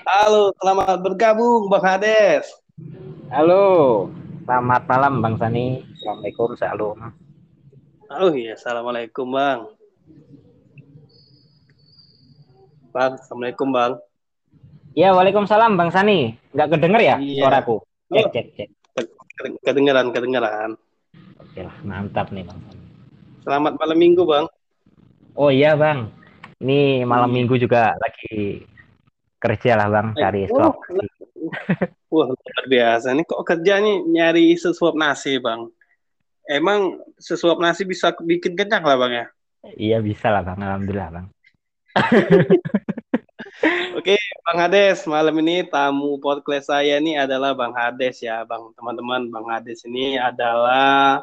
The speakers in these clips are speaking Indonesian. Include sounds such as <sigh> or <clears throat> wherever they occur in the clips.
Halo, selamat bergabung Bang Hades. Halo, selamat malam Bang Sani. Assalamualaikum, salam. Oh iya, assalamualaikum Bang. Bang, assalamualaikum Bang. Ya, waalaikumsalam Bang Sani. Nggak kedenger ya Iya. suaraku? Cek, Oh. cek, cek. Kedengeran, kedengeran. Oke lah, mantap nih Bang. Sani. Selamat malam minggu Bang. Oh iya Bang, ini malam Iya. minggu juga lagi kerja lah Bang, cari Oh, stok. Wah, luar biasa. Ini kok kerja nih nyari sesuap nasi Bang. Emang sesuap nasi bisa bikin kenyang lah Bang ya? Iya bisa lah Bang, Alhamdulillah Bang. <laughs> Oke, Bang Hades, malam ini tamu podcast saya ini adalah Bang Hades ya, Bang. Teman-teman, Bang Hades ini adalah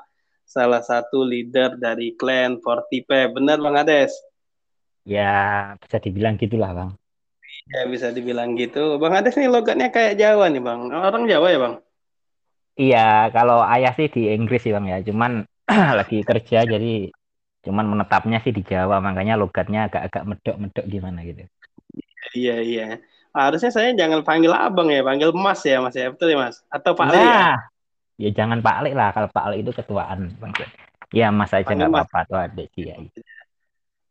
salah satu leader dari clan 40P. Benar Bang Hades? Ya bisa dibilang gitulah Bang. Ya bisa dibilang gitu. Bang Hades ini logatnya kayak Jawa nih Bang. Orang Jawa ya Bang? Iya, kalau ayah sih di Inggris sih Bang ya, cuman <clears throat> lagi kerja jadi cuman menetapnya sih di Jawa, makanya logatnya agak-agak medok-medok gimana gitu. Iya, iya. Harusnya saya jangan panggil abang ya, panggil mas ya mas ya. Betul ya mas? Atau Pak Ali ya? Nah, ya jangan Pak Ali lah. Kalau Pak Ali itu ketuaan, Bang. Ya, Mas aja nggak apa-apa tuh ada sih ya.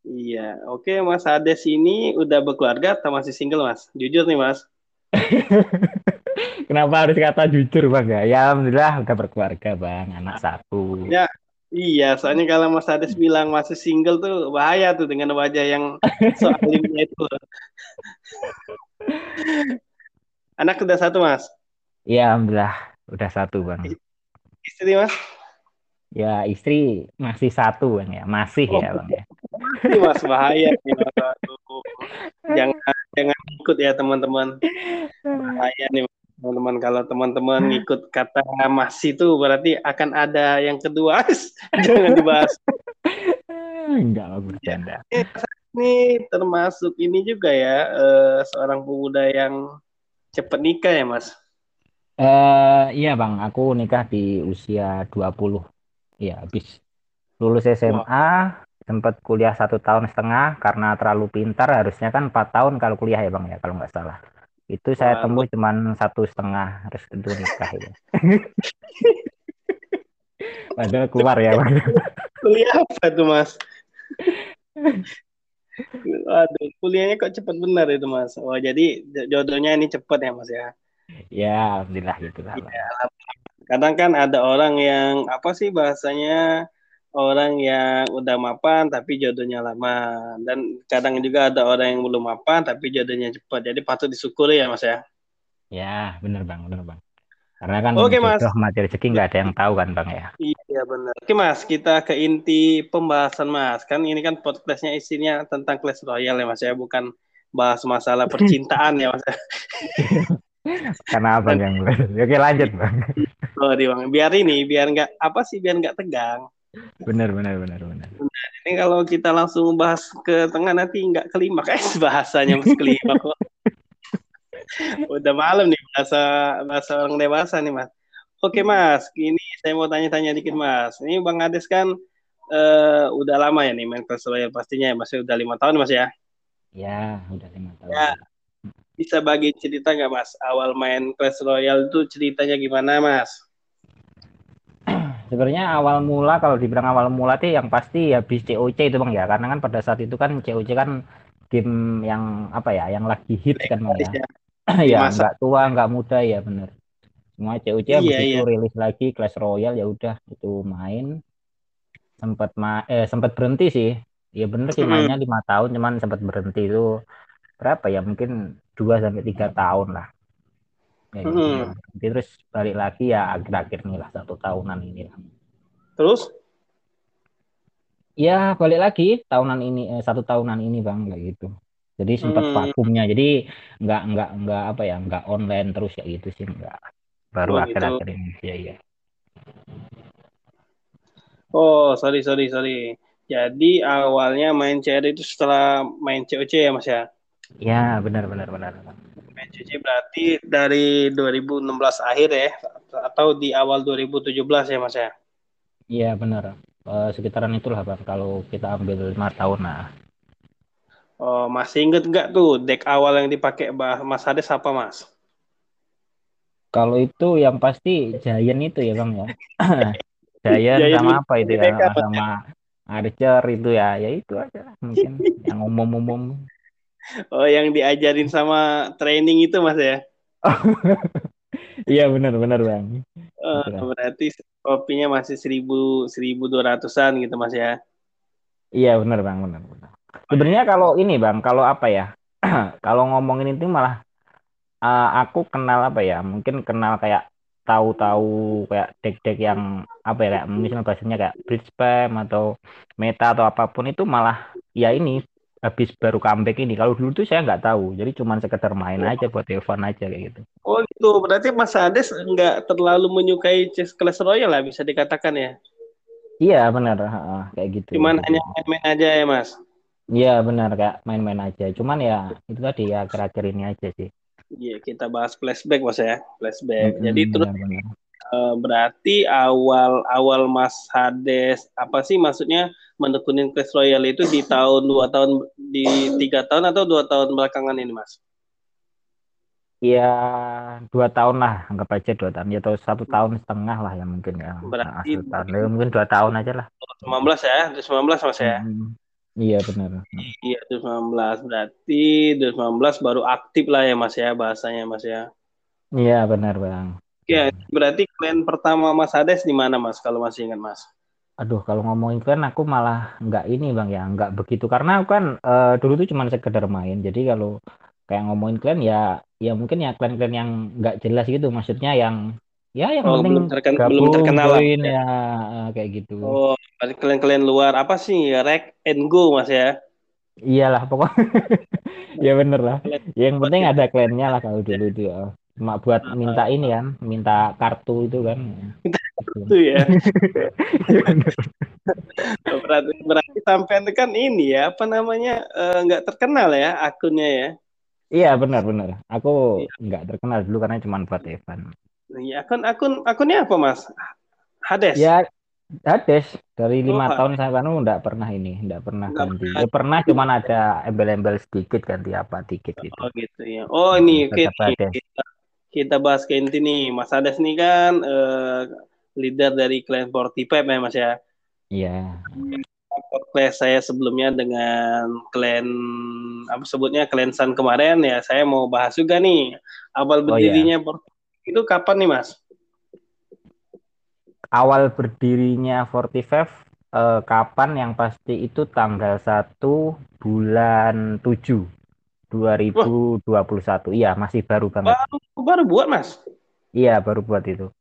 Iya. Oke, Mas Hades ini udah berkeluarga atau masih single mas? Jujur nih mas. <laughs> Kenapa harus kata jujur, Bang ya? Ya alhamdulillah udah berkeluarga, Bang. Anak satu. Ya. Iya, soalnya kalau Mas Hades bilang masih single tuh bahaya tuh dengan wajah yang <laughs> so alimnya itu. Anak udah satu mas, Ya alhamdulillah udah satu, Bang. istri mas, Ya istri masih satu, Bang ya. Masih ya, Bang ya. Ini mas bahaya nih mas. Jangan jangan ikut ya teman-teman. Bahaya nih teman-teman kalau teman-teman ngikut kata masih itu berarti akan ada yang kedua. <laughs> jangan dibahas. Enggak, Bang, bercanda. Ini termasuk ini juga ya eh, seorang pemuda yang cepat nikah ya mas. Eh iya, Bang. Aku nikah di usia 20. Ya, habis lulus SMA, sempat kuliah satu tahun setengah karena terlalu pintar. Harusnya kan empat tahun kalau kuliah ya, Bang ya, kalau nggak salah. Itu saya Wah, temui cuman satu setengah, harus itu nikah ya. <laughs> Padahal keluar ya, Bang. Kuliah apa tuh mas? Aduh, kuliahnya kok cepet benar itu mas. Oh jadi jodohnya ini cepet ya mas ya. Ya, alhamdulillah gitu lah, Bang. Kadang kan ada orang yang apa sih bahasanya orang yang udah mapan tapi jodohnya lama dan kadang juga ada orang yang belum mapan tapi jodohnya cepat. Jadi patut disyukuri ya mas ya. Ya, bener Bang, bener Bang. Karena kan Oke, Mas. jodoh mati rezeki nggak ada yang tahu kan, Bang ya. Iya benar. Oke mas, kita ke inti pembahasan mas. Kan ini kan podcastnya isinya tentang Clash Royale ya mas ya, bukan bahas masalah <laughs> percintaan ya mas. <laughs> Karena Abang yang <laughs> Oke, lanjut, Bang. Oh, di Bang. Biar ini, biar nggak apa sih, biar nggak tegang. Bener, bener, bener, bener. Ini kalau kita langsung bahas ke tengah nanti nggak klimaks <laughs> bahasanya mas klimaks kok. <laughs> Udah malam nih bahasa bahasa orang dewasa nih mas. Oke mas, ini saya mau tanya-tanya dikit mas. Ini bang Ades kan eh, udah lama ya nih main Clash Royale pastinya ya mas. Udah lima tahun mas ya. Ya, udah lima tahun. Ya. Bisa bagi cerita nggak mas? Awal main Clash Royale itu ceritanya gimana mas? Sebenarnya awal mula kalau dibilang awal mula tuh yang pasti habis COC itu Bang ya. Karena kan pada saat itu kan COC kan game yang apa ya, yang lagi hits kan Bang ya. ya, nggak tua, nggak muda ya bener. Semua COC habis Iya, itu iya. rilis lagi Clash Royale ya udah itu main. Sempat ma eh sempat berhenti sih. Ya bener sih mainnya lima tahun cuman sempat berhenti itu berapa ya mungkin 2 sampai tiga tahun lah. Ya, gitu. Berhenti, terus balik lagi ya akhir-akhir nih lah satu tahunan ini lah. Terus? Ya balik lagi tahunan ini eh, satu tahunan ini bang kayak gitu. Jadi sempat Hmm. vakumnya. Jadi nggak nggak nggak apa ya nggak online terus ya gitu sih nggak. Baru Oh, gitu. akhir-akhir ini ya ya. Oh, sorry, sorry, sorry. Jadi awalnya main CR itu setelah main COC ya mas ya? Ya benar benar benar. COC berarti dari 2016 akhir ya? Atau di awal 2017 ya mas ya? Iya benar. Eh, sekitaran itulah bang. Kalau kita ambil lima tahun nah. Oh, masih inget nggak tuh deck awal yang dipakai Mas Hades apa Mas? Kalau itu yang pasti Giant itu ya Bang ya. <laughs> Giant, Giant sama apa itu ya? Sama Archer itu ya. Ya itu aja mungkin yang umum-umum. Oh, yang diajarin sama training itu Mas ya? <laughs> Iya benar benar bang. Uh, berarti kopinya masih seribu seribu dua ratusan gitu mas ya? Iya benar bang benar benar. Sebenarnya kalau ini bang kalau apa ya <clears throat> kalau ngomongin itu malah uh, aku kenal apa ya mungkin kenal kayak tahu-tahu kayak deck-deck yang apa ya kayak misalnya bahasanya kayak bridge spam atau meta atau apa pun itu malah ya ini habis baru comeback ini. Kalau dulu tuh saya nggak tahu, jadi cuma sekedar main aja buat telepon aja kayak gitu. Oh gitu, berarti Mas Ades nggak terlalu menyukai chess class royale lah bisa dikatakan ya? Iya benar, ha, kayak gitu. Cuman hanya main-main aja ya Mas? Iya benar kayak main-main aja. Cuman ya itu tadi ya akhir-akhir ini aja sih. Iya kita bahas flashback Mas ya, flashback. -hmm, Jadi terus benar, benar. Uh, berarti awal awal Mas Hades apa sih maksudnya menekunin Clash Royale itu di tahun dua tahun di tiga tahun atau dua tahun belakangan ini mas? Iya dua tahun lah anggap aja dua tahun. Ya atau satu tahun setengah lah ya mungkin ya. Berarti nah, tahun. Ya, mungkin dua tahun aja lah. 2019 ya? 2019 mas ya? Hmm, iya benar. Iya 2019 berarti 2019 baru aktif lah ya mas ya bahasanya mas ya? Iya benar bang. Ya berarti kalian pertama mas Hades di mana mas kalau masih ingat mas Aduh, kalau ngomongin klan aku malah nggak ini bang ya, nggak begitu karena aku kan uh, dulu tuh cuma sekedar main. Jadi kalau kayak ngomongin klan ya, ya mungkin ya klan-klan yang nggak jelas gitu, maksudnya yang ya yang oh, penting belum, terken gabung, belum terkenal join, ya. ya kayak gitu. Oh, kalian-kalian luar apa sih Rek and Go mas ya? Iyalah pokoknya. <laughs> ya bener lah. Yang penting ada klannya lah kalau dulu itu ya. Cuma buat minta ini kan, minta kartu itu kan. Minta itu ya. <laughs> berarti berarti sampai kan ini ya apa namanya eh, nggak uh, terkenal ya akunnya ya. Iya benar benar. Aku iya. nggak terkenal dulu karena cuma buat Evan. Iya akun akun akunnya apa mas? Hades. Ya Hades dari lima oh, tahun saya kan nggak pernah ini, nggak pernah enggak ganti. Pernah. Ya, pernah cuma ada embel-embel sedikit ganti apa dikit gitu. Oh gitu ya. Oh ini kita, kita bahas ke inti nih, Mas Hades nih kan uh, leader dari Clan 45 ya Mas ya. Iya. Podcast saya sebelumnya dengan klan apa sebutnya klan Sun kemarin ya saya mau bahas juga nih awal berdirinya oh, iya. itu kapan nih Mas? Awal berdirinya 45 eh, kapan yang pasti itu tanggal 1 bulan 7 2021. Wah. Iya, masih baru banget. Baru, baru buat, Mas? Iya, baru buat itu.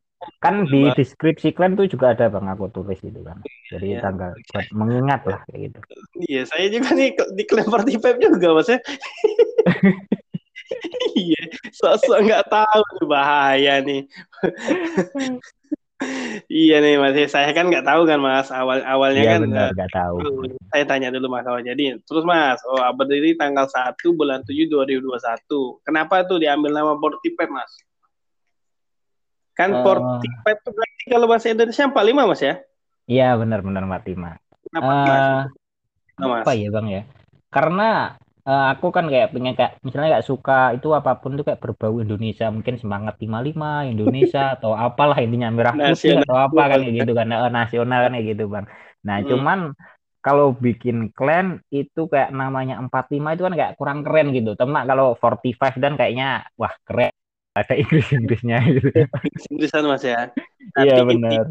Kan di deskripsi klan tuh juga ada Bang aku tulis itu kan. Jadi ya, tanggal buat mengingat lah kayak gitu. Iya, saya juga nih di klan party pep juga Mas ya. <laughs> iya, sosok nggak tahu bahaya nih. iya nih Mas, saya kan nggak tahu kan Mas awal awalnya ya, kan nggak tahu. Saya tanya dulu Mas awal jadi terus Mas, oh berdiri tanggal 1 bulan 7 2021. Kenapa tuh diambil nama Pep Mas? Kan uh, oh. 45 itu berarti kalau bahasa Indonesia 45 Mas ya? Iya benar-benar 45. Kenapa uh, mas? Apa ya Bang ya? Karena uh, aku kan kayak pengen kayak misalnya kayak suka itu apa pun itu kayak berbau Indonesia mungkin semangat 55 Indonesia <laughs> atau apalah intinya merah putih atau apa kan kayak gitu kan uh, nasional kan kayak gitu Bang. Nah, hmm. cuman kalau bikin clan itu kayak namanya 45 itu kan kayak kurang keren gitu. Temak kalau 45 dan kayaknya wah keren ada Inggris Inggrisnya <laughs> gitu. Inggrisan mas ya. Iya benar.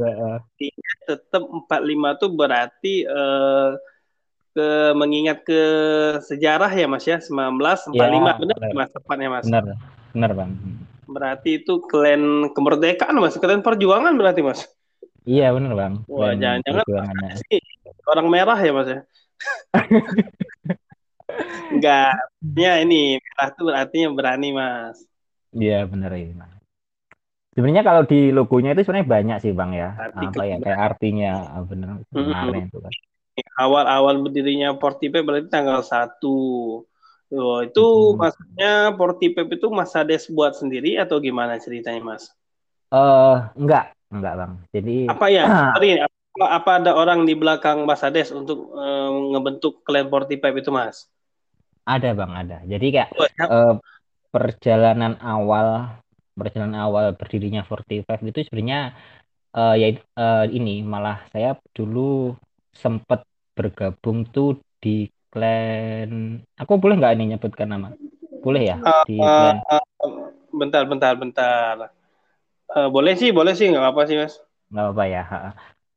Intinya tetap 45 tuh berarti uh, ke mengingat ke sejarah ya mas ya 1945 ya, benar mas tepatnya mas. Benar benar bang. Berarti itu klan kemerdekaan mas, klan perjuangan berarti mas. Iya benar bang. Wah jangan-jangan <laughs> orang merah ya mas ya. <laughs> Enggak, ya ini merah tuh artinya berani mas. Iya benar ya. Sebenarnya kalau di logonya itu sebenarnya banyak sih bang ya. Arti apa ya kayak artinya ah, benar kemarin itu kan. Awal-awal berdirinya Portipep berarti tanggal satu. Oh, itu hmm. maksudnya Portipep itu Mas Hades buat sendiri atau gimana ceritanya Mas? Eh uh, enggak, enggak bang. Jadi apa ya? <clears throat> Sorry, apa, apa ada orang di belakang Mas Hades untuk um, ngebentuk klan Portipep itu Mas? Ada bang, ada. Jadi kayak Oh, eh, perjalanan awal, perjalanan awal berdirinya 45 itu sebenarnya eh, ya eh, ini malah saya dulu sempat bergabung tuh di klan. Aku boleh nggak ini nyebutkan nama? Boleh ya di Eh, klan. eh, bentar, bentar, bentar. Eh, boleh sih, boleh sih, nggak apa sih mas. Nggak apa ya.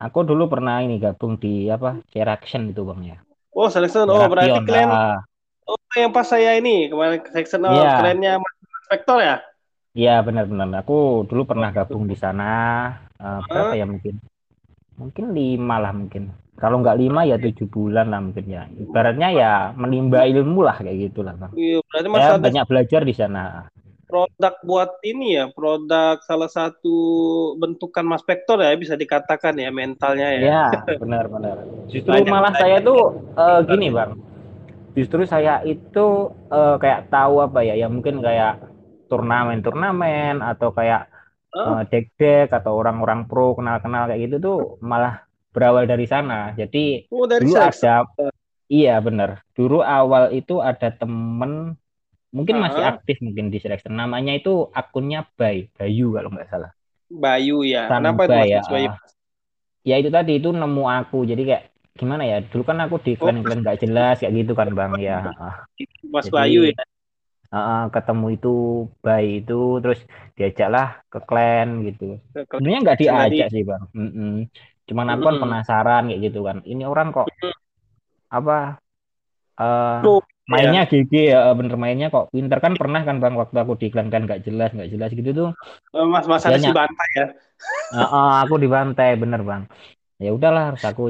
Aku dulu pernah ini gabung di apa? Action itu bang ya. Oh, selection. Oh, berarti kalian ah. Oh, yang pas saya ini kemarin ke section oh, Iya. kerennya Mas Vector ya? Iya benar-benar. Aku dulu pernah gabung di sana. Eh, berapa ya mungkin? Mungkin lima lah mungkin. Kalau nggak lima ya tujuh bulan lah mungkin ya. Ibaratnya ya menimba ilmu lah kayak gitulah bang. Iya, berarti mas ada banyak belajar di sana. produk buat ini ya, produk salah satu bentukan Mas Vector ya bisa dikatakan ya mentalnya ya. Ya benar-benar. <laughs> Justru Banyak malah saya tuh eh, gini bang. Justru saya itu eh, kayak tahu apa ya? Ya mungkin kayak turnamen-turnamen atau kayak Oh, eh, deck-deck atau orang-orang pro kenal-kenal kayak gitu tuh malah berawal dari sana. Jadi oh, dari dulu selection. ada iya benar dulu awal itu ada temen mungkin masih Ah. aktif mungkin di selection namanya itu akunnya Bay Bayu kalau nggak salah Bayu ya. Kenapa itu ya Bayu? ya itu tadi itu nemu aku jadi kayak gimana ya? Dulu kan aku di klan-klan nggak jelas kayak gitu kan bang. Ya <laughs> Mas Jadi, Bayu ya. ah, ketemu itu Bay itu terus diajaklah ke klan gitu. Sebenarnya nggak diajak sih bang. Mm-mm. cuman aku kan penasaran kayak gitu kan. Ini orang kok apa eh Pro, mainnya GG ya? Bener mainnya kok pinter. Kan pernah kan bang waktu aku di klan kan nggak jelas nggak jelas gitu tuh. Eh, Mas Mas ada si Banyak. Bantai ya. Ah, ah, aku dibantai bener bang. Ya udahlah harus aku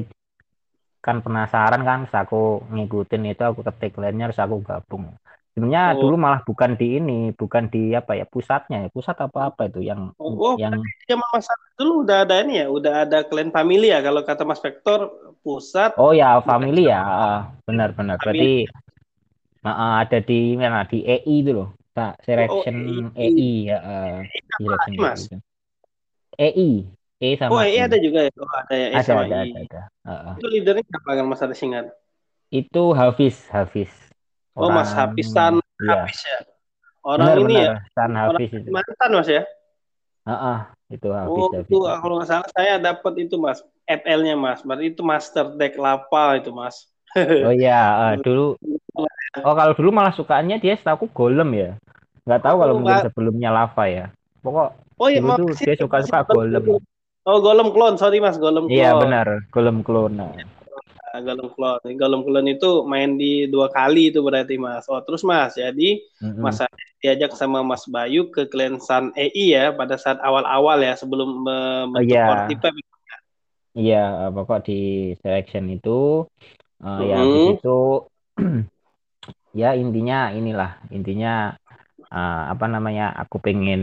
kan penasaran kan terus aku ngikutin itu aku ketik lainnya harus aku gabung sebenarnya Oh. dulu malah bukan di ini bukan di apa ya pusatnya ya pusat apa apa itu yang Oh, oh, yang Zaman Mas dulu udah ada ini ya, udah ada klan family ya kalau kata Mas Vector pusat. oh ya family ya ah, benar benar berarti ah, ah, ada di mana di EI itu loh tak selection EI. EI ya ah, selection lagi, Mas? EI E sama Oh, I. iya ada juga ya. Oh, ada ya. Eh, ada sama ada I. ada, ada. Ah, ah. Itu leadernya siapa kan Mas ada singkat? itu Hafiz Hafiz Oh, Mas Orang- Hafiz San iya Hafiz ya. Orang benar ini ya, benar San Hafiz itu mantan Mas ya. Ah, ah, itu Hafiz Oh, Hafiz itu kalau nggak salah saya dapat itu Mas. FL-nya Mas. Berarti itu master deck lapa itu Mas. <laughs> oh iya ah, dulu oh kalau dulu malah sukaannya dia setahu golem ya nggak tahu kalau Oh, mungkin sebelumnya lava ya pokok Oh iya, dulu tuh dia suka-suka golem Oh, golem clone. Sorry Mas, golem clone. iya benar golem clone nah. Golem clone. Golem clone itu main di dua kali itu berarti Mas. Oh, terus Mas, jadi Mm-mm. Mas diajak sama Mas Bayu ke Clan San EI ya pada saat awal-awal ya sebelum membentuk iya. Fortipep. Iya, eh, pokok di selection itu eh, ya Mhm. habis itu ya intinya inilah intinya eh, apa namanya aku pengen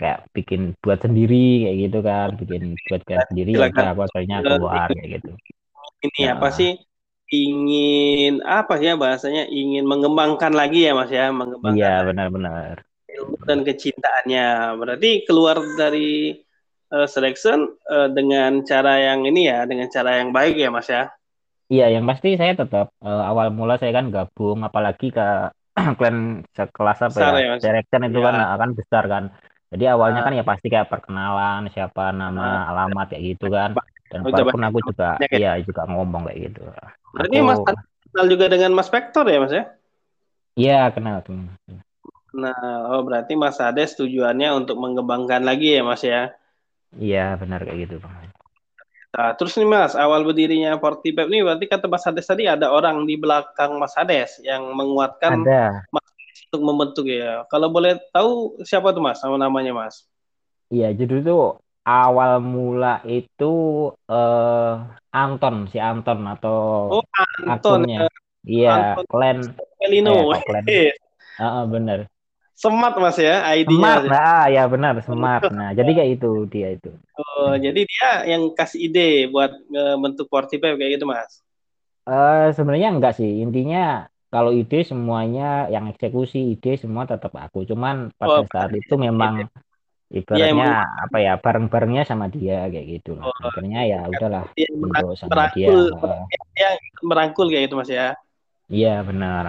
kayak bikin buat sendiri kayak gitu kan bikin buat buat sendiri ya aku akhirnya keluar kayak gitu Ini Ya. apa sih? Ingin apa ya bahasanya? Ingin mengembangkan lagi ya Mas ya, mengembangkan iya benar-benar ilmu dan kecintaannya. Berarti keluar dari eh, selection eh, dengan cara yang ini ya, dengan cara yang baik ya Mas ya. iya yang pasti saya tetap eh, awal mula saya kan gabung apalagi ke <clears throat> klan sekelas apa Besar ya ya, Mas? selection itu Iya. kan akan besar kan jadi awalnya Ah. kan ya pasti kayak perkenalan siapa nama alamat kayak gitu kan dan Udah walaupun aku juga ya? iya juga ngomong kayak gitu Berarti Aku- Mas Adi kenal juga dengan Mas Vector ya Mas ya? iya kenal kenal Nah, oh berarti Mas Ades tujuannya untuk mengembangkan lagi ya Mas ya. iya benar kayak gitu bang Nah, terus nih Mas, awal berdirinya Fortipep nih berarti kata Mas Ades tadi ada orang di belakang Mas Ades yang menguatkan ada untuk membentuk ya. Kalau boleh tahu siapa tuh Mas, sama namanya Mas? iya jadi tuh awal mula itu eh Anton si Anton atau Oh, Anton akunnya iya Anton. klan Pelino. Eh, kok klan? Ah, <laughs> ah, benar Smart Mas ya ID-nya. Smart, nah, ya benar, smart. Nah, jadi kayak itu dia itu. Oh, jadi dia yang kasih ide buat membentuk Fortipep kayak gitu Mas. Eh sebenarnya enggak sih. Intinya kalau ide semuanya yang eksekusi ide semua tetap aku. Cuman pada Oh, saat itu memang ibaratnya apa ya bareng-barengnya sama dia kayak gitu. Oh, Akhirnya ya udahlah Dia untuk sama dia. merangkul, dia merangkul kayak gitu Mas ya. Iya benar.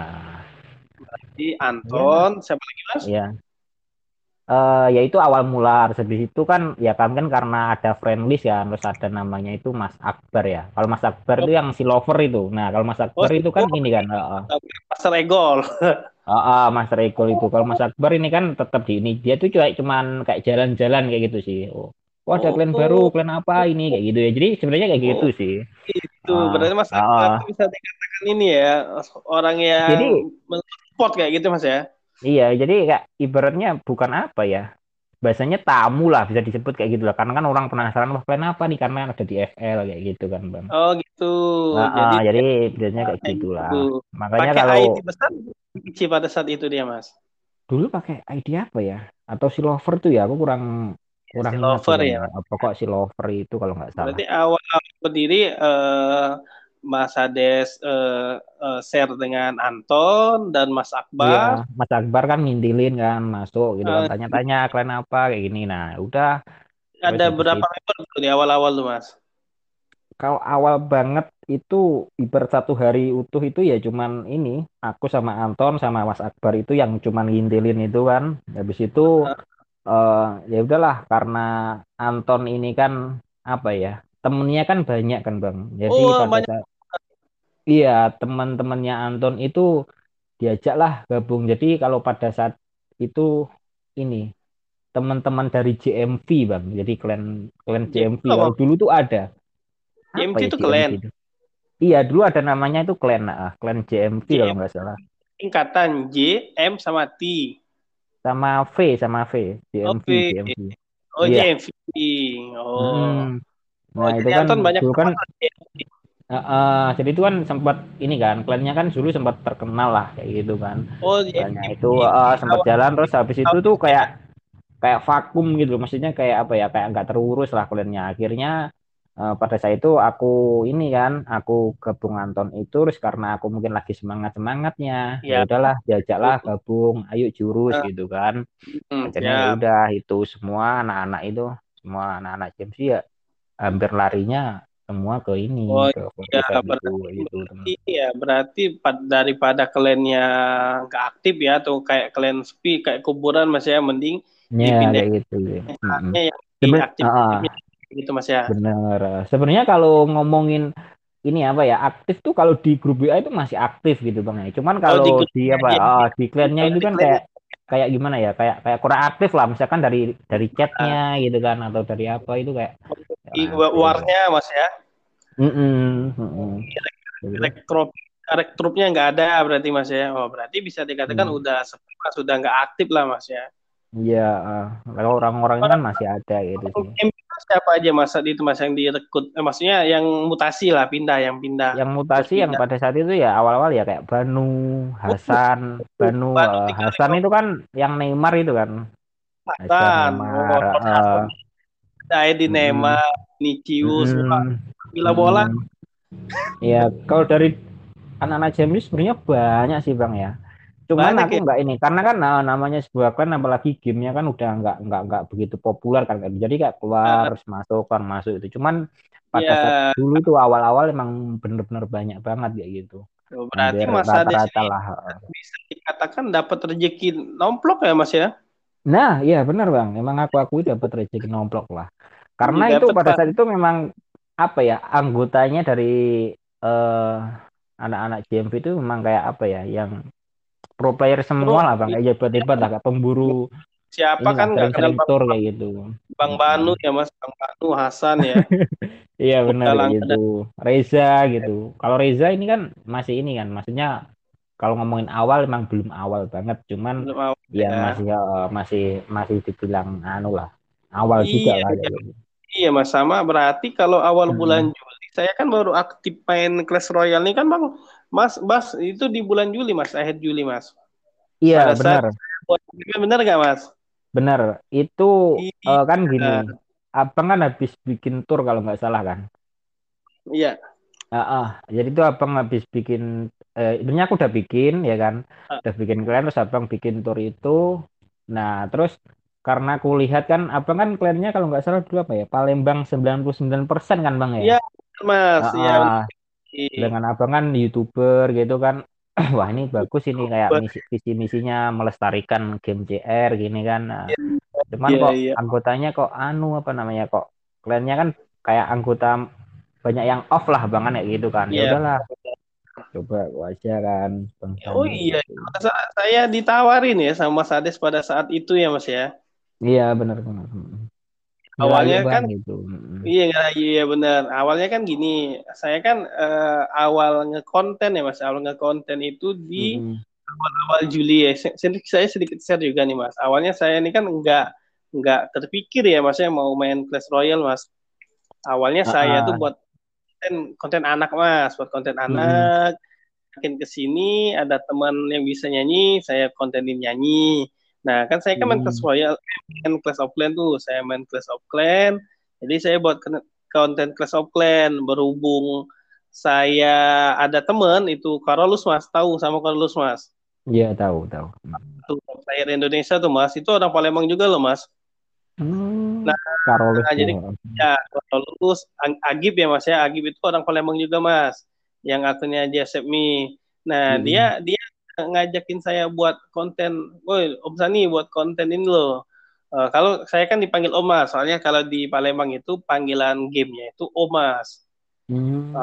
Jadi Anton, siapa lagi mas? Iya. Eh ya itu awal mula habis itu kan ya kami kan karena ada friend list ya terus ada namanya itu Mas Akbar ya kalau Mas Akbar itu yang si lover itu nah kalau Mas Akbar Oh, itu kan oh, ini kan heeh. Master Egol. <laughs> Heeh, Mas Rekol itu kalau Mas Akbar ini kan tetap di ini dia tuh cuma cuman kayak jalan-jalan kayak gitu sih oh oh ada klien Oh. baru klien apa ini kayak gitu ya jadi sebenarnya kayak gitu sih Itu Ah, berarti Mas. Akbar itu bisa dikatakan ini ya orang yang Jadi- support kayak gitu Mas ya. Iya, jadi kayak ibaratnya bukan apa ya, bahasanya tamu lah bisa disebut kayak gitu lah. Karena kan orang penasaran wah apa nih karena ada di FL kayak gitu kan bang. Oh gitu. Nah, jadi ah, jadi biasanya kayak gitulah. gitu. Makanya pakai kalau ID besar kecil pada saat itu dia Mas. dulu pakai ID apa ya? Atau si lover tuh ya, aku kurang kurang Si Lover ya. Pokok si lover itu kalau nggak salah. Berarti awal berdiri eh, Mas Ades eh, eh, share dengan Anton dan Mas Iya, Akbar. Mas Akbar kan ngintilin kan masuk gitu kan Eh. tanya-tanya klien apa kayak gini. Nah, udah Ada berapa member tuh di awal-awal tuh Mas? kalau awal banget itu ibarat satu hari utuh itu ya cuman ini aku sama Anton sama Mas Akbar itu yang cuman ngintilin itu kan habis itu eh ya udahlah karena Anton ini kan apa ya temennya kan banyak kan Bang jadi Oh, pada banyak. Iya teman-temannya Anton itu diajaklah gabung jadi kalau pada saat itu ini teman-teman dari JMV Bang jadi klan klan JMV apa? kalau dulu tuh ada JMV ya itu klan? itu? Iya, dulu ada namanya itu klan, nah, klan JMV kalau nggak salah. Tingkatan J, M sama T. Sama V, sama V, JMV, V. JMV. Oh Iya. JMV. Oh. Hmm. Oh, Nah, itu jadi kan Anton banyak dulu kan teman eh, eh, jadi itu kan sempat ini kan, klannya kan dulu sempat terkenal lah kayak gitu kan. Oh, Klannya JMV. itu eh, sempat jalan terus habis itu tuh kayak kayak vakum gitu. Maksudnya kayak apa ya? Kayak nggak terurus lah klannya. Akhirnya eh, pada saat itu aku ini kan, aku gabung Anton itu terus karena aku mungkin lagi semangat semangatnya, ya Ya. udahlah diajaklah gabung, ayo jurus Ah. gitu kan. Hmm, Akhirnya ya ya. udah itu semua anak-anak itu, semua anak-anak James ya hampir larinya semua ke ini, Oh, ke Ya, Fortify berarti, gitu, gitu berarti ya berarti pad- daripada kliennya nggak aktif ya atau kayak klien sepi kayak kuburan mas ya mending Ya dipindah- kayak gitu. ya. Mm-mm. yang Seben- aktif ah, gitu mas ya. bener. Sebenarnya kalau ngomongin ini apa ya aktif tuh kalau di grup WA itu masih aktif gitu bang ya. Cuman kalau di di, grupnya apa aja. ah, di kliennya itu di kan klien- kayak kayak gimana ya kayak kayak kurang aktif lah misalkan dari dari chatnya gitu kan atau dari apa itu kayak Di. Warnya mas ya. Mm-mm, mm-mm. Gitu. Rekrut rekrutnya nggak ada berarti mas ya. Oh berarti bisa dikatakan Hmm. udah sepi mas sudah nggak aktif lah mas ya. Iya, ah. kalau orang-orangnya kan masih ada gitu sih. Siapa aja mas itu mas yang direkrut? Eh, maksudnya yang mutasi lah pindah yang pindah. Yang mutasi yang Pindah. pada saat itu ya awal-awal ya kayak Banu, Hasan, Banu, Banu eh, tiga Hasan itu kan yang Neymar itu kan. Hasan. Hasan Oh, Neymar, eh, Hasan. Ada Edi Mm. Neymar, Nicius, mm, wah, gila bola. mm. Iya, kalau dari anak-anak James sebenarnya banyak sih Bang ya. Cuman Banyak aku ya? nggak ini karena kan nah, namanya sebuah kan apalagi gamenya kan udah nggak nggak nggak begitu populer kan jadi kayak keluar terus masuk kan masuk itu cuman pada saat dulu tuh awal-awal emang bener-bener banyak banget kayak gitu Oh, Berarti Hampir Mas Ades rata-rata ini lah bisa dikatakan dapat rezeki nomplok ya Mas ya? Nah iya benar bang. Emang aku akui dapat rezeki nomplok lah. Karena Iya, itu pada saat itu memang apa ya anggotanya dari eh, anak-anak JMV itu memang kayak apa ya yang pro player semua Pro, lah bang. Kayak hebat-hebat lah kayak pemburu. Siapa kan nggak kenal Bang, kayak gitu. Bang Banu ya Mas, Bang Banu Hasan ya. <laughs> Iya benar gitu. Reza gitu. Kalau Reza ini kan masih ini kan, maksudnya kalau ngomongin awal emang belum awal banget, cuman Belum awal ya ya. masih eh, masih masih dibilang anu lah. Awal Iya, juga lah. iya. gitu. Iya Mas sama berarti kalau awal Hmm. bulan Juli saya kan baru aktif main Clash Royale nih kan Bang. Mas, Mas itu di bulan Juli Mas, akhir Juli Mas. Iya Pada saat- benar, Benar nggak Mas? benar. Itu Iya. eh, kan gini, abang kan habis bikin tour kalau nggak salah kan. Iya. Ah, ah. jadi itu abang habis bikin, eh, sebenarnya aku udah bikin ya kan, Ah. udah bikin klien terus abang bikin tour itu. Nah terus karena aku lihat kan abang kan kliennya kalau nggak salah dulu apa ya, Palembang 99% kan bang ya. Iya, Mas, iya. ah. Dengan abang kan youtuber gitu kan, <clears throat> wah ini bagus ini kayak misi visi misinya melestarikan game CR gini kan nah, cuman Iya, kok iya. anggotanya kok anu apa namanya kok klannya kan kayak anggota banyak yang off lah bang kan kayak gitu kan ya Iya. udahlah coba aja kan Oh iya, gitu. Sa- saya ditawarin ya sama Mas Ades pada saat itu ya Mas ya. iya benar benar. Awalnya kan Bang, gitu. Iya, iya benar. Awalnya kan gini, saya kan eh, awal ngekonten ya Mas, awal ngekonten itu di Mm. awal Juli ya. Saya sedikit share juga nih Mas. Awalnya saya ini kan nggak nggak terpikir ya Mas ya mau main Clash Royale Mas. Awalnya Ah, saya ah. tuh buat konten konten anak Mas, buat konten Mm. anak. Makin ke sini ada teman yang bisa nyanyi, saya kontenin nyanyi. Nah, kan saya kan main Mm. Clash Royale, main of Clans tuh, saya main Clash of Clans. Jadi saya buat kon- konten Clash of Clans berhubung saya ada teman itu Carolus Mas, tahu sama Carolus Mas. Iya tahu tahu. Tuh, player Indonesia tuh Mas, itu orang Palembang juga loh Mas. Hmm. Nah, Karolus nah, jadi ya. Carolus Ag- Agib ya Mas ya, Agib itu orang Palembang juga Mas, yang akunnya Jasep Me. Nah, Mm. dia dia ngajakin saya buat konten, woi Om Sani buat konten ini loh. Eh, kalau saya kan dipanggil Omas, soalnya kalau di Palembang itu panggilan gamenya itu Omas. Hmm.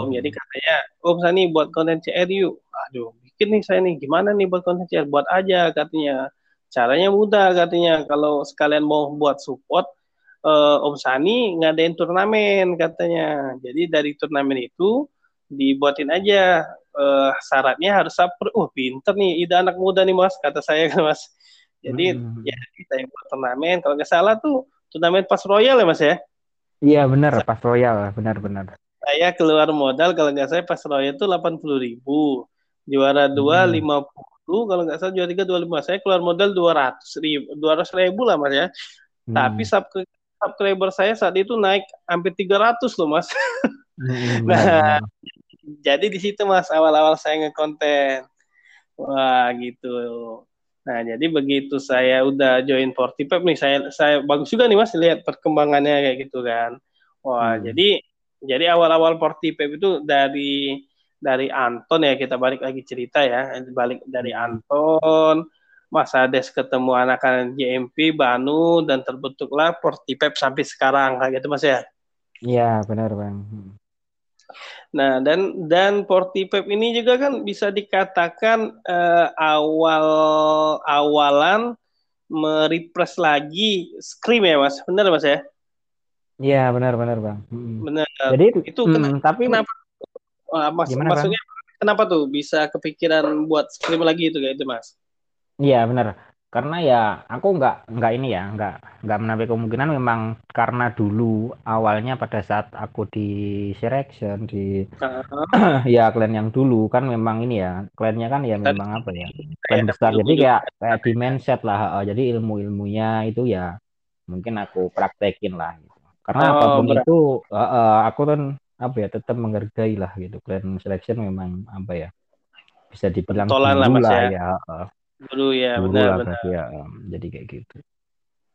Om jadi katanya Om Sani buat konten CR yuk. Aduh, bikin nih saya nih gimana nih buat konten CR? Buat aja katanya. Caranya mudah katanya. Kalau sekalian mau buat support eh, Om Sani ngadain turnamen katanya. Jadi dari turnamen itu dibuatin aja eh, syaratnya harus upload. Oh, pinter nih ide anak muda nih Mas, kata saya kan Mas. Jadi Hmm. ya kita buat turnamen. Kalau nggak salah tuh turnamen pas royal ya Mas ya. Iya benar pas royal benar-benar. saya keluar modal kalau nggak saya pas royal itu delapan puluh ribu juara dua Hmm. lima puluh kalau nggak salah juara tiga dua lima saya keluar modal dua ratus ribu dua ratus ribu lah mas ya Hmm. tapi subscri- subscriber saya saat itu naik hampir 300 loh mas Hmm, Nah, benar-benar. jadi di situ mas awal-awal saya ngekonten wah gitu nah jadi begitu saya udah join Fortipep nih saya saya bagus juga nih mas lihat perkembangannya kayak gitu kan wah Hmm. jadi jadi awal-awal Fortipep itu dari dari Anton ya kita balik lagi cerita ya balik dari Hmm. Anton Mas Ades ketemu anak-anak JMP Banu dan terbentuklah Fortipep sampai sekarang kayak gitu mas ya Iya benar bang. Hmm. Nah, dan dan Fortipep ini juga kan bisa dikatakan eh, awal awalan merefresh lagi Scream ya, Mas. Benar, Mas ya? Iya benar-benar bang. Hmm. Benar. Jadi Itu hmm, kenapa, tapi kenapa Wah, mas, Gimana, Bang? maksudnya kenapa tuh bisa kepikiran buat Scream lagi itu kayak itu, Mas? Iya benar. Karena ya aku nggak nggak ini ya nggak nggak menampik kemungkinan memang karena dulu awalnya pada saat aku di selection di Heeh. <clears throat> ya klan yang dulu kan memang ini ya klannya kan ya memang apa ya klan besar jadi kayak kayak di mindset lah jadi ilmu ilmunya itu ya mungkin aku praktekin lah gitu. karena Oh, apa pun berarti- itu heeh, aku kan apa ya tetap menghargai lah gitu klan selection memang apa ya bisa dibilang lah, dulu Mas, lah ya. ya. Dulu ya, benar lah benar. ya jadi kayak gitu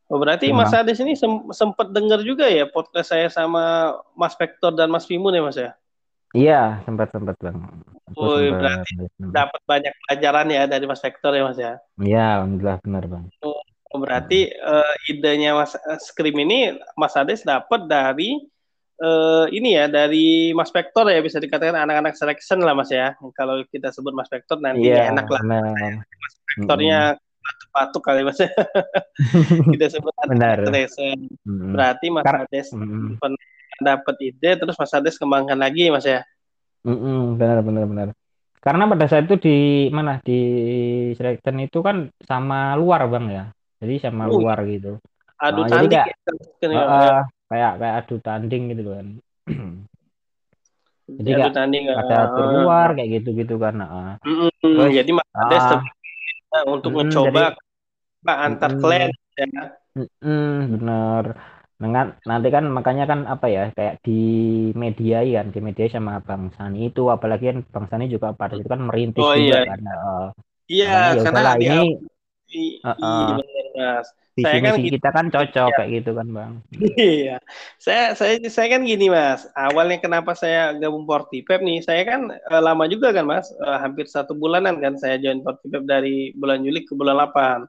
Oh, berarti Memang. Mas Ades ini sem- sempat dengar juga ya podcast saya sama Mas Vector dan Mas Fimun ya, Mas ya? iya sempat sempat bang Oh, berarti dapat banyak pelajaran ya dari Mas Vector ya Mas ya. iya alhamdulillah benar bang Oh, berarti eh, idenya Mas eh, Scream ini Mas Ades dapat dari eh, ini ya dari Mas Vector ya bisa dikatakan anak-anak selection lah Mas ya. Kalau kita sebut Mas Vector nanti nggak enak lah benar Vectornya batuk-batuk kali Mas. <laughs> kita sebut Benar. anak selection. Mm-mm. Berarti Mas Kar- Ades pernah dapat ide terus Mas Ades kembangkan lagi Mas ya. Mm-mm, benar benar benar. Karena pada saat itu di mana di selection itu kan sama luar bang ya. Jadi sama Oh, luar gitu. Adu Oh, jadi tanding kayak- ya. Eh, kayak kayak adu tanding gitu kan. jadi Adu kayak tanding. Ada eh, atur luar kayak gitu gitu kan. Mm-mm. Terus, jadi Mas Ades ah, terpikir untuk mm-mm, mencoba jadi- antar Mm-mm. klan ya. mm-mm, bener. Dengan nanti kan makanya kan apa ya kayak di media kan di media sama Bang Sani itu apalagi kan Bang Sani juga pada itu kan merintis Oh, juga iya. kan. Heeh. Iya, ya karena di ini Uh, Iya uh, benar Mas. visi Saya kan gini, kita kan cocok ya. kayak gitu kan bang. Iya. Saya saya saya kan gini Mas. Awalnya kenapa saya gabung Portipep nih? Saya kan eh, lama juga kan Mas. Eh, hampir satu bulanan kan saya join Portipep dari bulan Juli ke bulan 8.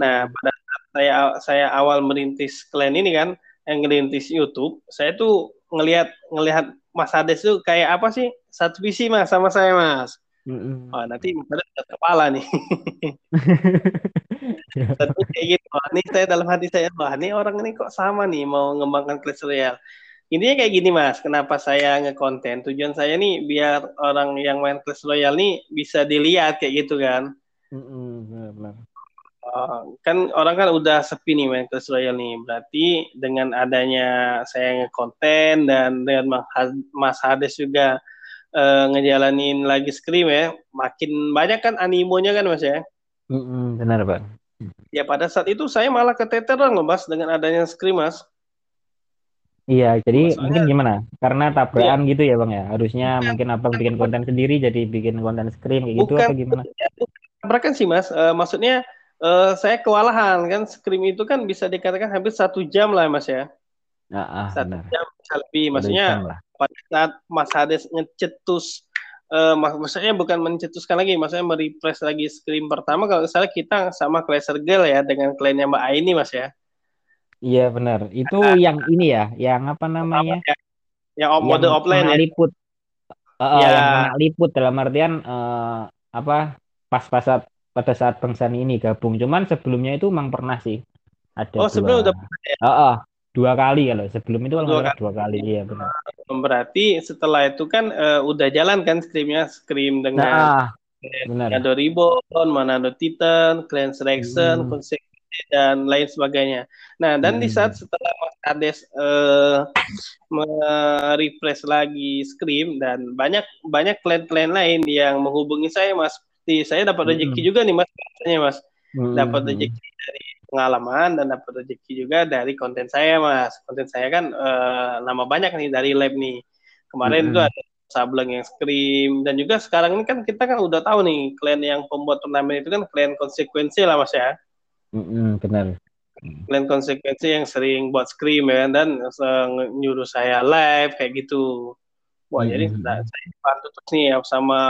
Nah, Mm-mm. pada saat saya saya awal merintis klan ini kan, yang ngerintis YouTube, saya tuh ngelihat ngelihat Mas Hades tuh kayak apa sih? Satu visi Mas sama saya Mas. Mm-mm. Wah, nanti ke kepala nih. <laughs> Tapi kayak gitu. Wah, ini saya dalam hati saya, wah ini orang ini kok sama nih mau mengembangkan Clash Royale. Intinya kayak gini Mas, kenapa saya ngekonten? Tujuan saya nih biar orang yang main Clash Royale nih bisa dilihat kayak gitu kan. Benar-benar. Oh, kan orang kan udah sepi nih main Clash Royale nih. Berarti dengan adanya saya ngekonten dan dengan Mas Hades juga eh, ngejalanin lagi scrim ya, makin banyak kan animonya kan Mas ya. Mm-mm, benar bang. Ya pada saat itu saya malah keteteran loh Mas dengan adanya scrim Mas. Iya, jadi Soalnya- mungkin gimana? Karena Iya. tabrakan gitu ya bang ya. Harusnya mungkin abang bikin konten sendiri, jadi bikin konten screen kayak gitu Bukan apa gimana? tabrakan sih Mas. Eh, maksudnya eh, saya kewalahan kan scrim itu kan bisa dikatakan hampir satu jam lah Mas ya. Ah, ah, Satu benar. jam bisa lebih. Maksudnya pada saat Mas Hades ngecetus mak- maksudnya bukan mencetuskan lagi, maksudnya merefresh lagi screen pertama kalau misalnya kita sama Clasher Girl ya dengan kliennya Mbak Aini Mas ya. Iya benar. Itu yang ini ya, yang apa namanya? Ya, yang op- mode yang offline ya. liput. Eh, Ya. yang liput dalam artian eh, apa? Pas pas saat pada saat Bang Sani ini gabung. Cuman sebelumnya itu memang pernah sih ada Oh, dua. sebelumnya udah Eh, eh, dua kali kalau sebelum itu kalau Dua salah dua kali. Iya benar. Berarti setelah itu kan eh, udah jalan kan scrimnya, scrim dengan Nah, benar. Manado Ribbon, Manado Titan, Clan Selection, Hmm. Dan lain sebagainya. Nah, dan di Hmm. saat setelah Mas Hades eh, merefresh lagi Scream dan banyak banyak klien-klien lain yang menghubungi saya, Mas. Seperti saya dapat rezeki Hmm. juga nih, Mas. Katanya, Mas. Hmm, Dapat rezeki dari pengalaman dan dapat rezeki juga dari konten saya, Mas. Konten saya kan eh, nama banyak nih dari lab nih. Kemarin Hmm. itu ada Sableng yang scream dan juga sekarang ini kan kita kan udah tahu nih klien yang pembuat turnamen itu kan klien konsekuensi lah mas ya Hmm, benar. klien konsekuensi yang sering buat scream ya dan eh, nyuruh saya live kayak gitu wah Hmm, jadi saya bantu terus nih ya sama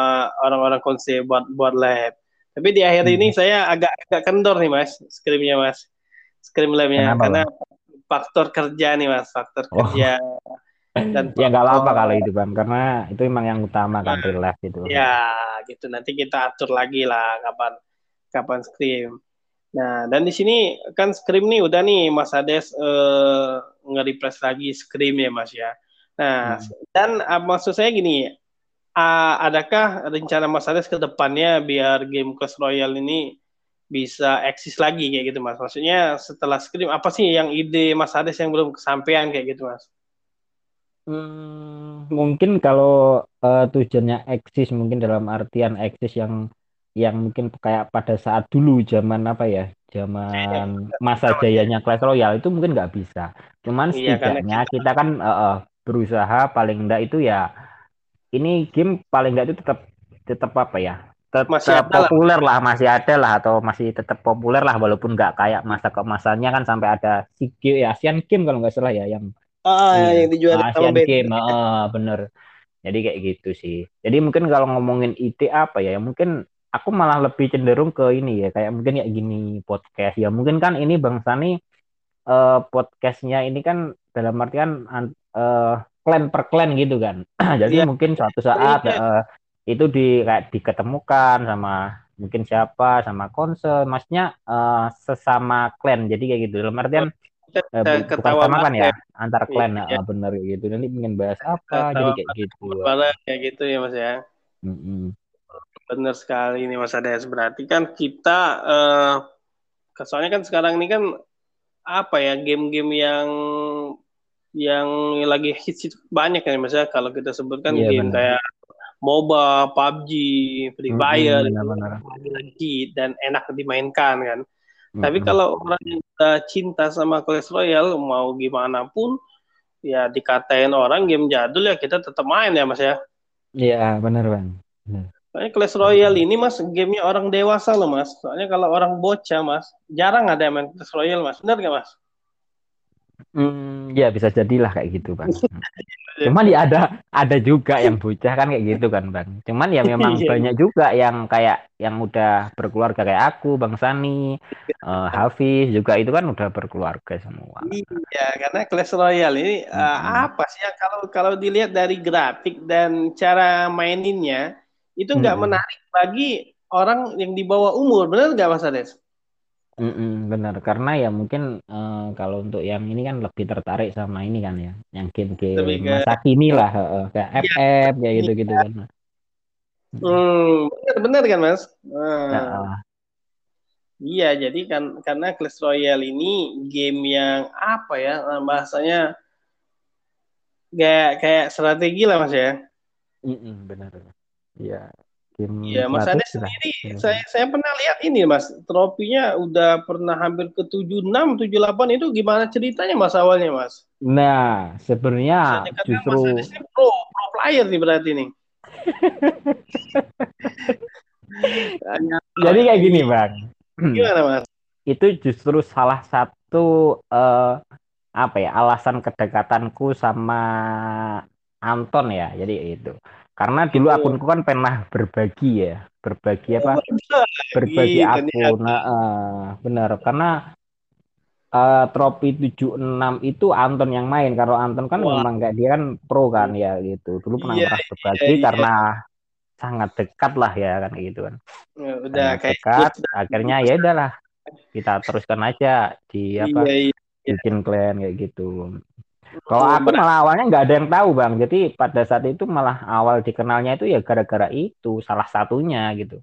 orang-orang konsep buat buat live tapi di akhir Hmm. ini saya agak agak kendor nih mas screamnya mas live-nya Kenapa, karena faktor kerja nih mas faktor Oh. kerja dan Ya nggak apa-apa faktor- kalau itu bang, karena itu emang yang utama kan real life itu. Ya, gitu. Nanti kita atur lagi lah kapan kapan scream. Nah, dan di sini kan scream nih udah nih Mas Hades eh, nge-refresh lagi scream ya Mas ya. Nah, Hmm. dan ah, maksud saya gini, ah, adakah rencana Mas Hades ke depannya biar game Clash Royale ini bisa eksis lagi kayak gitu Mas? Maksudnya setelah scream apa sih yang ide Mas Hades yang belum kesampaian kayak gitu Mas? Hmm, mungkin kalau eh, tujuannya eksis mungkin dalam artian eksis yang yang mungkin kayak pada saat dulu zaman apa ya zaman <laughs> masa jayanya Clash Royale itu mungkin nggak bisa cuman Iya, setidaknya kita kan eh, eh, berusaha paling enggak itu ya ini game paling enggak itu tetap tetap apa ya tetap Masih ada lah. populer lah masih ada lah atau masih tetap populer lah walaupun nggak kayak masa keemasannya kan sampai ada si ya Asian Game kalau nggak salah ya yang Ah, Iya, yang dijual Asian. Game, heeh, bener. Jadi kayak gitu sih. Jadi mungkin kalau ngomongin ide apa ya, mungkin aku malah lebih cenderung ke ini ya, kayak mungkin ya gini podcast ya. Mungkin kan ini Bang Sani eh, podcastnya ini kan dalam artian an- eh, klan per klan gitu kan. <clears throat> Jadi Iya. mungkin suatu saat Iya. eh, itu di kayak diketemukan sama mungkin siapa sama konser, maksudnya eh, sesama klan. Jadi kayak gitu. Dalam artian bu- bukan ketawa sama kan ya antar Iya, klan iya. ah, bener gitu nanti ingin bahas apa jadi kayak gitu kayak gitu ya Mas ya. Mm-mm. Benar sekali ini Mas Ades. Berarti kan kita eh soalnya kan sekarang ini kan apa ya game-game yang yang lagi hits itu banyak kan Mas ya. Kalau kita sebutkan Iya, game benar. kayak MOBA, PUBG, Free Fire, benar-benar. lagi dan enak dimainkan kan. Tapi Mm-mm. kalau orang yang udah cinta sama Clash Royale mau gimana pun ya dikatain orang game jadul ya kita tetap main ya Mas ya. iya benar bang Soalnya Clash Royale ini mas gamenya orang dewasa loh mas. Soalnya kalau orang bocah mas, jarang ada yang main Clash Royale mas. Benar nggak mas? Hmm, ya bisa jadilah kayak gitu bang. <laughs> Cuman ya ada ada juga yang bocah kan kayak gitu kan bang. Cuman ya memang <laughs> Iya. banyak juga yang kayak yang udah berkeluarga kayak aku, bang Sani, <laughs> eh, Hafiz juga itu kan udah berkeluarga semua. Iya, karena Clash Royale ini eh, Mm-mm. apa sih ya kalau kalau dilihat dari grafik dan cara maininnya itu nggak Mm-mm. menarik bagi orang yang di bawah umur, benar nggak Mas Ades? Mm-mm, benar karena ya mungkin eh, kalau untuk yang ini kan lebih tertarik sama ini kan ya, yang Lebih game-game ke masa kini lah, eh, kayak Iya, FF kayak ini. gitu-gitu kan. Mm. Hmm, benar benar kan Mas? Nah, eh, iya, jadi kan karena Clash Royale ini game yang apa ya eh, bahasanya kayak kayak strategi lah Mas ya. mm-mm, benar. Ya, game Iya, Mas lah. sendiri, saya saya pernah lihat ini, Mas. Tropinya udah pernah hampir ke 76, 78 itu gimana ceritanya Mas awalnya, Mas? Nah, sebenarnya Mas justru ini pro, pro player nih berarti nih. Hanya <laughs> jadi kayak gini, Bang. gimana, Mas? Itu justru salah satu eh, apa ya alasan kedekatanku sama Anton ya. Jadi itu. Karena dulu Oh, akunku kan pernah berbagi ya, berbagi oh apa? Berbagi berbagi akun. ternyata. Nah, eh, benar. Karena eh, trofi 76 itu Anton yang main. Kalau Anton kan Wah, memang kayak dia kan pro kan ya gitu. Dulu pernah iya, pernah iya, berbagi iya. karena sangat dekat lah ya kan gitu kan. Ya, Udah Sangat kayak dekat. klub dan Akhirnya ya udahlah kita teruskan aja di Iya, apa iya. bikin clan kayak gitu. Kalau aku malah awalnya nggak ada yang tahu bang. Jadi pada saat itu malah awal dikenalnya itu ya gara-gara itu salah satunya gitu.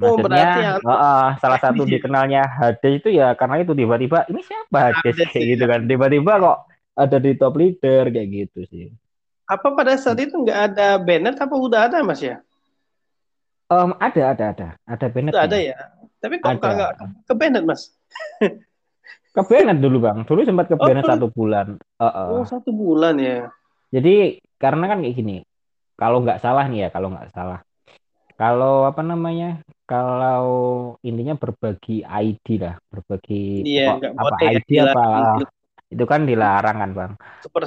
oh, berarti Maksudnya eh, eh, salah <laughs> satu iya, dikenalnya Hades itu ya karena itu tiba-tiba ini siapa Hades Hades kayak gitu ya. kan. Tiba-tiba kok ada di top leader kayak gitu sih. Apa pada saat itu nggak ada Bennett apa udah ada, Mas ya? Em, ada ada ada ada Udah ada ya. Tapi kok nggak ke Bennett, Mas? <laughs> Ke Bennett dulu bang. Dulu sempat ke Oh, Bennett dulu. satu bulan. Eh, eh. Oh, satu bulan ya. Jadi karena kan kayak gini. Kalau nggak salah nih ya, kalau nggak salah. Kalau apa namanya? Kalau intinya berbagi ID lah, berbagi Iya, nggak apa ya ID apa dilarang itu kan dilarang kan bang.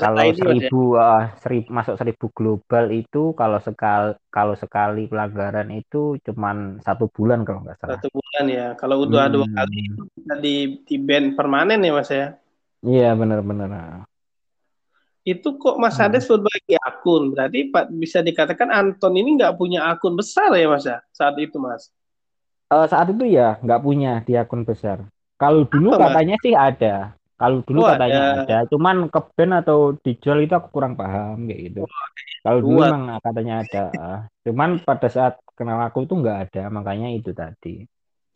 Kalau ID Mas ya. seribu eh, seribu masuk seribu global itu kalau sekali kalau sekali pelanggaran itu cuman satu bulan kalau nggak salah. Satu bulan ya. Kalau udah dua kali Hmm, itu bisa di di ban permanen ya Mas ya. iya benar-benar. Itu kok Mas Hmm. Hades berbagi akun. Berarti Pak bisa dikatakan Anton ini nggak punya akun besar ya Mas ya saat itu Mas. Eh, saat itu ya nggak punya di akun besar. Kalau dulu Apa Mas? katanya sih ada. Kalau dulu Oh katanya ada. ada. Cuman ke band atau dijual itu aku kurang paham kayak gitu. Kalau dulu memang katanya ada. Cuman pada saat kenal aku itu nggak ada. Makanya itu tadi.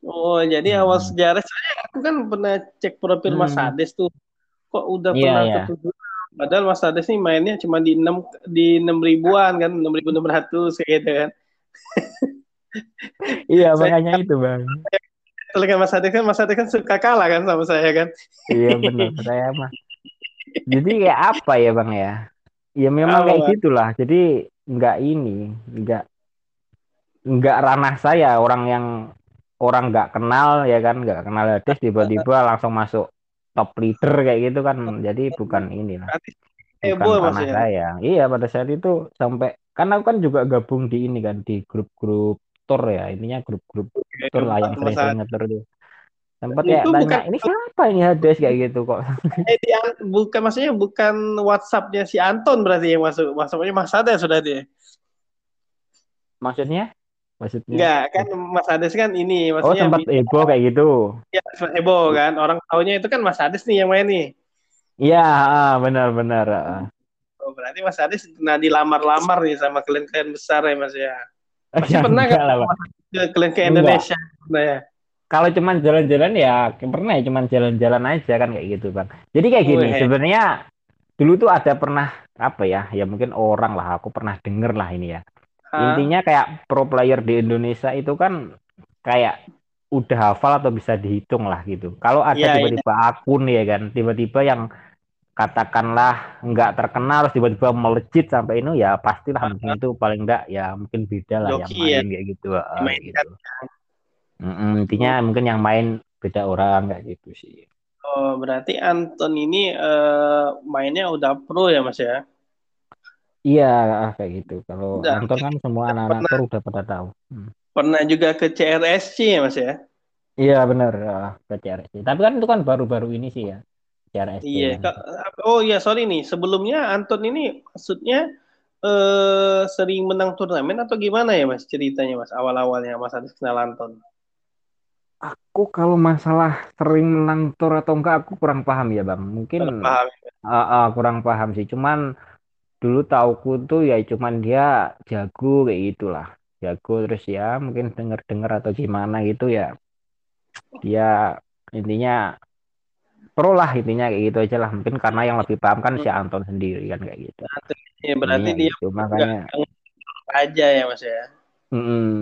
Oh jadi awal Hmm. sejarah saya aku kan pernah cek profil Mas Hmm. Hades tuh. Kok udah Iya pernah ya. ketujuh. Padahal Mas Hades nih mainnya cuma di enam di enam ribuan kan, enam ribu enam ratus kayak gitu kan. Iya <laughs> makanya itu bang. Kan Mas Hades kan Mas Hades kan suka kalah kan sama saya kan. Iya benar. Saya mah. Jadi kayak apa ya bang ya? Ya memang Apa kayak gitulah. Jadi nggak ini, nggak nggak ranah saya orang yang orang nggak kenal ya kan nggak kenal Hades tiba-tiba langsung masuk top leader kayak gitu kan jadi bukan inilah Berarti bukan ranah ya. saya iya pada saat itu sampai karena aku kan juga gabung di ini kan di grup-grup tour ya intinya grup-grup tour lah yang Mas Hades. sering-sering ngetur itu sempat Itu tanya bukan ini siapa ini Hades kayak gitu kok <laughs> eh, di, bukan maksudnya bukan WhatsAppnya si Anton berarti yang masuk. Maksudnya Mas Hades sudah dia. maksudnya maksudnya Enggak, kan Mas Hades kan ini oh maksudnya sempat heboh kayak gitu ya, heboh kan. Orang taunya itu kan Mas Hades nih yang main nih. iya ah, benar-benar ah. Oh, berarti Mas Hades pernah dilamar-lamar nih sama klien-klien besar ya Mas ya. Pasti Ya, pernah enggak kan lah, Pak. ke klien ke. Indonesia? Ya. kalau cuman jalan-jalan ya pernah ya cuman jalan-jalan aja kan kayak gitu bang jadi kayak gini Wih. sebenarnya dulu tuh ada pernah apa ya ya mungkin orang lah aku pernah denger lah ini ya Hah? intinya kayak pro player di Indonesia itu kan kayak udah hafal atau bisa dihitung lah gitu kalau ada Iya, tiba-tiba akun ya kan tiba-tiba yang katakanlah nggak terkenal tiba-tiba melejit sampai ini ya pastilah uh, mungkin itu paling enggak ya mungkin beda lah yang main ya. kayak gitu, uh, gitu. Mm -mm, intinya mungkin yang main beda orang kayak gitu sih. Oh berarti Anton ini uh, mainnya udah pro ya mas ya? Iya kayak gitu. Kalau udah, Anton kan semua anak-anak pro udah pada tahu. Hmm. pernah juga ke CRSC ya mas ya? Iya benar ke CRSC tapi kan itu kan baru-baru ini sih ya SD. Iya. Oh iya, sorry nih. Sebelumnya Anton ini maksudnya eh, sering menang turnamen atau gimana ya Mas ceritanya Mas awal-awalnya Mas Adis kenal Anton? Aku kalau masalah sering menang tur atau enggak aku kurang paham ya Bang. Mungkin kurang paham. Uh, uh, kurang paham sih. Cuman dulu tauku tuh ya cuman dia jago kayak gitulah. Jago terus ya mungkin denger-denger atau gimana gitu ya. Dia intinya pro lah intinya kayak gitu aja lah mungkin karena yang lebih paham kan si Anton sendiri kan kayak gitu ya, berarti dia gitu. makanya aja ya mas ya mm -hmm.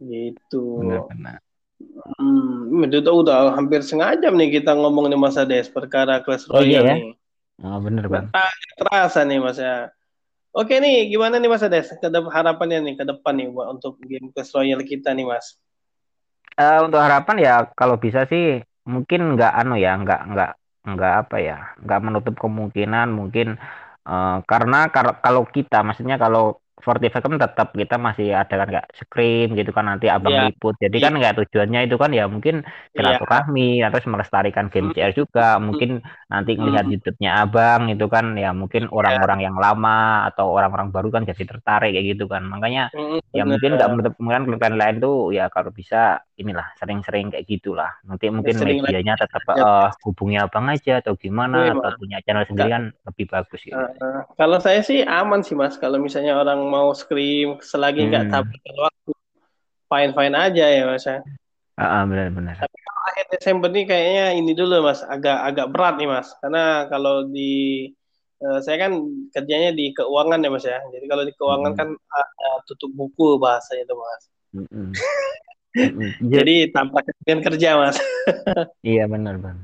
gitu benar-benar Hmm, itu udah hampir setengah jam nih kita ngomong nih Mas Ades perkara Clash Royale oh, iya, ya? nih. Oh, bener bang. Terasa nih Mas ya. Oke nih, gimana nih Mas Ades? Ke harapannya nih ke depan nih buat untuk game Clash Royale kita nih Mas. Uh, untuk harapan ya kalau bisa sih mungkin nggak anu ya nggak nggak nggak apa ya nggak menutup kemungkinan mungkin uh, karena kalau kita maksudnya kalau Fortify kan tetap kita masih ada kan nggak scream gitu kan nanti abang yeah. liput jadi yeah. kan nggak tujuannya itu kan ya mungkin silaturahmi yeah. atau melestarikan game hmm. CR juga mungkin nanti melihat hmm. YouTube-nya abang itu kan ya mungkin iya. orang-orang yeah. yang lama atau orang-orang baru kan jadi tertarik kayak gitu kan makanya mm, ya mungkin nggak menutup kemungkinan klien lain tuh ya kalau bisa inilah sering-sering kayak gitulah nanti mungkin ya, medianya tetap uh, hubungi abang aja atau gimana yeah, atau punya channel sendiri kan lebih bagus gitu. Uh, uh, kalau saya sih aman sih mas kalau misalnya orang mau scream selagi nggak hmm. tabrakan waktu fine fine aja ya mas ya ah, ah benar-benar tapi Desember nih kayaknya ini dulu mas. Agak agak berat nih mas. Karena kalau di uh, saya kan kerjanya di keuangan ya mas ya. Jadi kalau di keuangan hmm. kan uh, tutup buku bahasanya itu mas. Hmm. <laughs> jadi tanpa kemudian kerja mas. <laughs> Iya benar bang.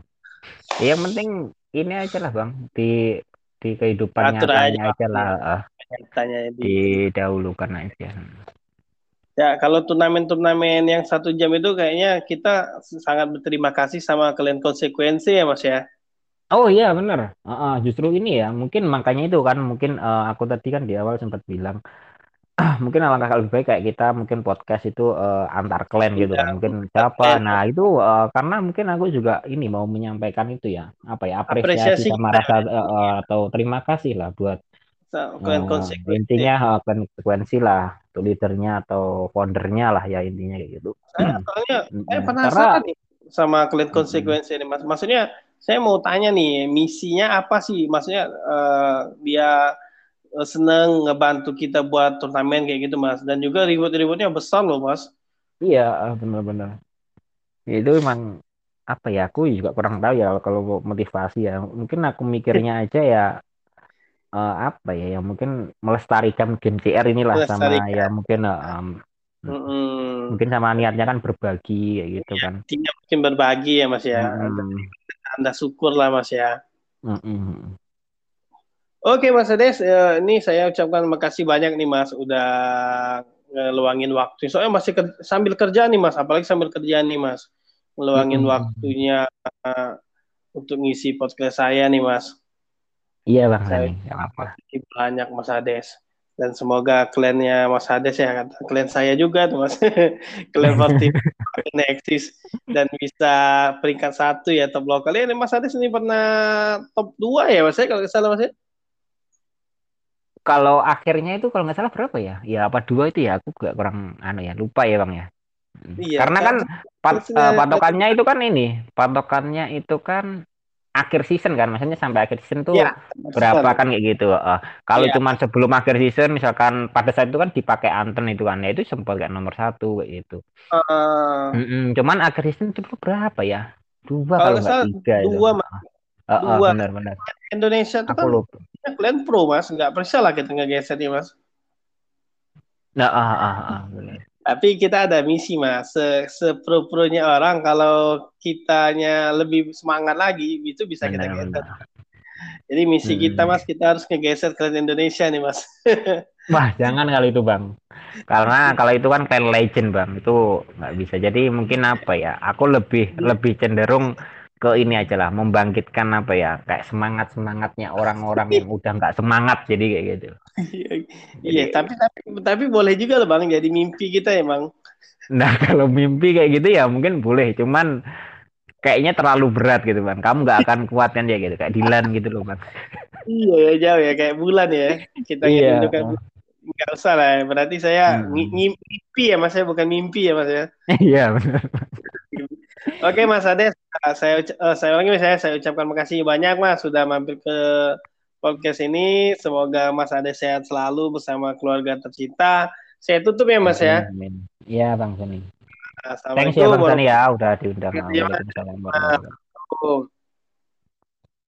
Yang penting ini aja lah bang. Di di kehidupan Atur nyatanya aja, aja lah nyatanya di didahulukan aja ya kalau turnamen-turnamen yang satu jam itu kayaknya kita sangat berterima kasih sama kalian konsekuensi ya mas ya? Oh iya benar. Uh, uh, justru ini ya mungkin makanya itu kan mungkin uh, aku tadi kan di awal sempat bilang <clears throat> mungkin alangkah lebih baik kayak kita mungkin podcast itu uh, antar klan gitu kan iya, mungkin siapa. Nah itu uh, karena mungkin aku juga ini mau menyampaikan itu ya apa ya apresiasi, apresiasi sama rasa uh, atau terima kasih lah buat konsekuensi. intinya uh, konsekuensi lah untuk leadernya atau foundernya lah ya intinya kayak gitu. Saya soalnya saya penasaran nih sama kalian konsekuensi ini. Mas maksudnya saya mau tanya nih misinya apa sih? Maksudnya uh, dia Eh, seneng ngebantu kita buat turnamen kayak gitu mas. Dan juga reward-rewardnya besar loh mas. Iya ah, benar-benar. Itu emang apa ya aku juga kurang tahu ya kalau motivasi ya. Mungkin aku mikirnya <laughs> aja ya uh, apa ya yang mungkin melestarikan game CR inilah sama ya mungkin um, mm mungkin sama niatnya kan berbagi ya gitu ya, kan mungkin berbagi ya mas ya mm anda syukur lah mas ya mm -hmm. Oke Mas Ades, uh, ini saya ucapkan makasih banyak nih Mas udah ngeluangin waktu. Soalnya masih ke, sambil kerja nih Mas, apalagi sambil kerja nih Mas. Ngeluangin waktunya uh, untuk ngisi podcast saya nih Mas. Iya Bang saya apa. Banyak Mas Ades. Dan semoga kliennya Mas Hades ya, klien saya juga tuh Mas. <laughs> klien Fortif eksis dan bisa peringkat satu ya top lokal. Ini Mas Hades ini pernah top dua ya Mas ya kalau salah Mas ya? kalau akhirnya itu kalau nggak salah berapa ya? Ya apa dua itu ya? Aku gak kurang anu ya, lupa ya bang ya. Hmm. Iya, Karena kan pat, uh, patokannya itu kan ini, patokannya itu kan akhir season kan, maksudnya sampai akhir season tuh ya, berapa kan kayak gitu. Uh, kalau ya. cuman sebelum akhir season, misalkan pada saat itu kan dipakai Anton itu kan, ya itu sempat kayak nomor satu kayak gitu. Uh, mm -mm, cuman akhir season itu berapa ya? Dua kalau nggak tiga. Dua, itu. Uh, uh, dua. Benar, benar. Indonesia tuh Aku kan lupa kalian pro mas nggak percaya lah kita ngegeser nih mas nah ah ah ah benar Tapi kita ada misi mas, se sepro-pronya orang kalau kitanya lebih semangat lagi itu bisa kita geser. Jadi misi hmm. kita mas, kita harus ngegeser ke Indonesia nih mas. <laughs> Wah jangan kali itu bang, karena <laughs> kalau itu kan kayak legend bang, itu nggak bisa. Jadi mungkin apa ya? Aku lebih lebih cenderung ke ini aja lah membangkitkan apa ya kayak semangat semangatnya orang-orang yang <laughs> udah nggak semangat jadi kayak gitu. Iya, iya tapi tapi tapi boleh juga loh bang jadi mimpi kita ya bang. Nah <laughs> kalau mimpi kayak gitu ya mungkin boleh cuman kayaknya terlalu berat gitu bang. Kamu nggak akan kuat kan ya gitu kayak Dilan gitu loh bang. Iya ya jauh ya kayak bulan ya. Kita iya. juga nggak usah lah berarti saya hmm. mimpi ya mas saya bukan mimpi ya mas ya. <laughs> Iya benar Oke Mas Ades, saya uh, saya ulangi saya saya ucapkan makasih banyak Mas sudah mampir ke podcast ini. Semoga Mas Ades sehat selalu bersama keluarga tercinta. Saya tutup ya Mas ya. Iya Bang Sony. Thanks ya Bang Sony ya udah diundang. Waalaikumsalam